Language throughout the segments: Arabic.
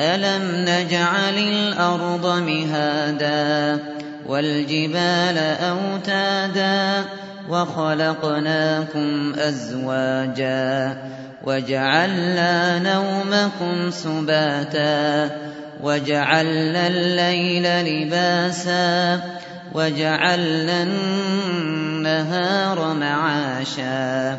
أَلَمْ نَجْعَلِ الْأَرْضَ مِهَادًا وَالْجِبَالَ أَوْتَادًا وَخَلَقْنَاكُمْ أَزْوَاجًا وَجَعَلْنَا نَوْمَكُمْ سُبَاتًا وَجَعَلْنَا اللَّيْلَ لِبَاسًا وَجَعَلْنَا النَّهَارَ مَعَاشًا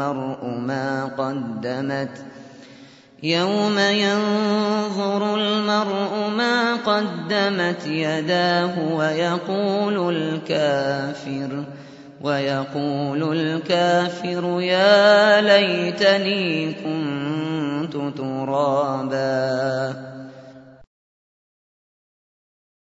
المرء ما قدمت يوم ينظر المرء ما قدمت يداه ويقول الكافر ويقول الكافر يا ليتني كنت ترابا